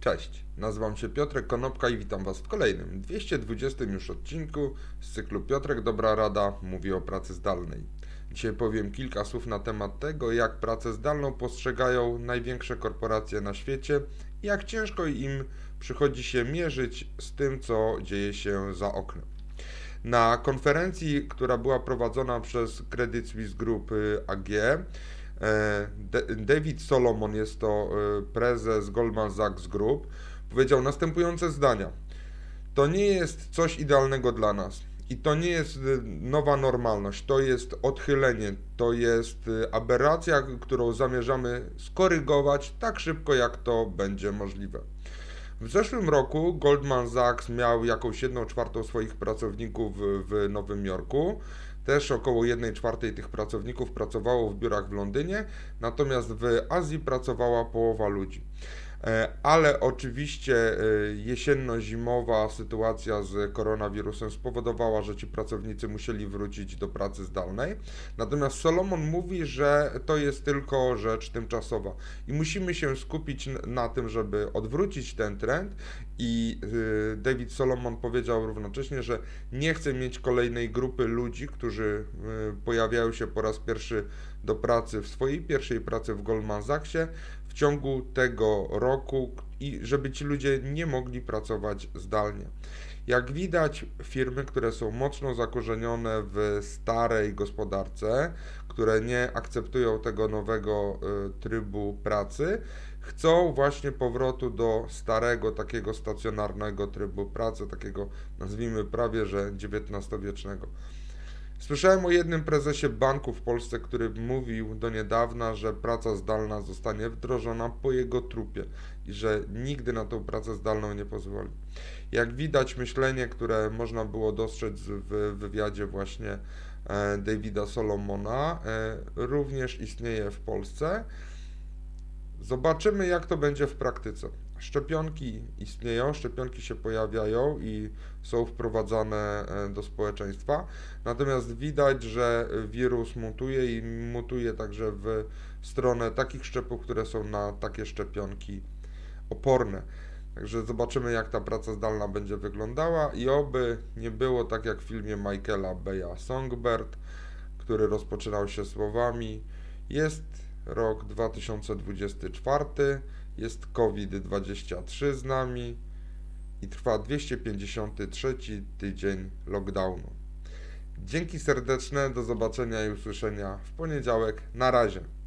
Cześć, nazywam się Piotrek Konopka i witam Was w kolejnym, 220 już odcinku z cyklu Piotrek Dobra Rada mówi o pracy zdalnej. Dzisiaj powiem kilka słów na temat tego, jak pracę zdalną postrzegają największe korporacje na świecie i jak ciężko im przychodzi się mierzyć z tym, co dzieje się za oknem. Na konferencji, która była prowadzona przez Credit Suisse Group AG, E, David Solomon, jest to e, prezes Goldman Sachs Group, powiedział następujące zdania. To nie jest coś idealnego dla nas. I to nie jest e, nowa normalność, to jest odchylenie, to jest aberracja, którą zamierzamy skorygować tak szybko, jak to będzie możliwe. W zeszłym roku Goldman Sachs miał jakąś jedną czwartą swoich pracowników w Nowym Jorku. Też około 1 czwartej tych pracowników pracowało w biurach w Londynie, natomiast w Azji pracowała połowa ludzi. E, ale oczywiście e, jesienno-zimowa sytuacja z koronawirusem spowodowała, że ci pracownicy musieli wrócić do pracy zdalnej. Natomiast Solomon mówi, że to jest tylko rzecz tymczasowa i musimy się skupić na tym, żeby odwrócić ten trend. I e, David Solomon powiedział równocześnie, że nie chce mieć kolejnej grupy ludzi, którzy pojawiają się po raz pierwszy do pracy w swojej pierwszej pracy w Goldman Sachsie w ciągu tego roku i żeby ci ludzie nie mogli pracować zdalnie. Jak widać, firmy, które są mocno zakorzenione w starej gospodarce, które nie akceptują tego nowego y, trybu pracy, chcą właśnie powrotu do starego, takiego stacjonarnego trybu pracy, takiego nazwijmy prawie że XIX-wiecznego. Słyszałem o jednym prezesie banku w Polsce, który mówił do niedawna, że praca zdalna zostanie wdrożona po jego trupie i że nigdy na tą pracę zdalną nie pozwoli. Jak widać, myślenie, które można było dostrzec w wywiadzie właśnie e, Davida Solomona, e, również istnieje w Polsce. Zobaczymy, jak to będzie w praktyce. Szczepionki istnieją, szczepionki się pojawiają i są wprowadzane e, do społeczeństwa, natomiast widać, że wirus mutuje i mutuje także w stronę takich szczepów, które są na takie szczepionki oporne. Także zobaczymy, jak ta praca zdalna będzie wyglądała i oby nie było tak jak w filmie Michaela Beya Songbird, który rozpoczynał się słowami Jest rok 2024, jest COVID-23 z nami i trwa 253 tydzień lockdownu. Dzięki serdeczne, do zobaczenia i usłyszenia w poniedziałek. Na razie.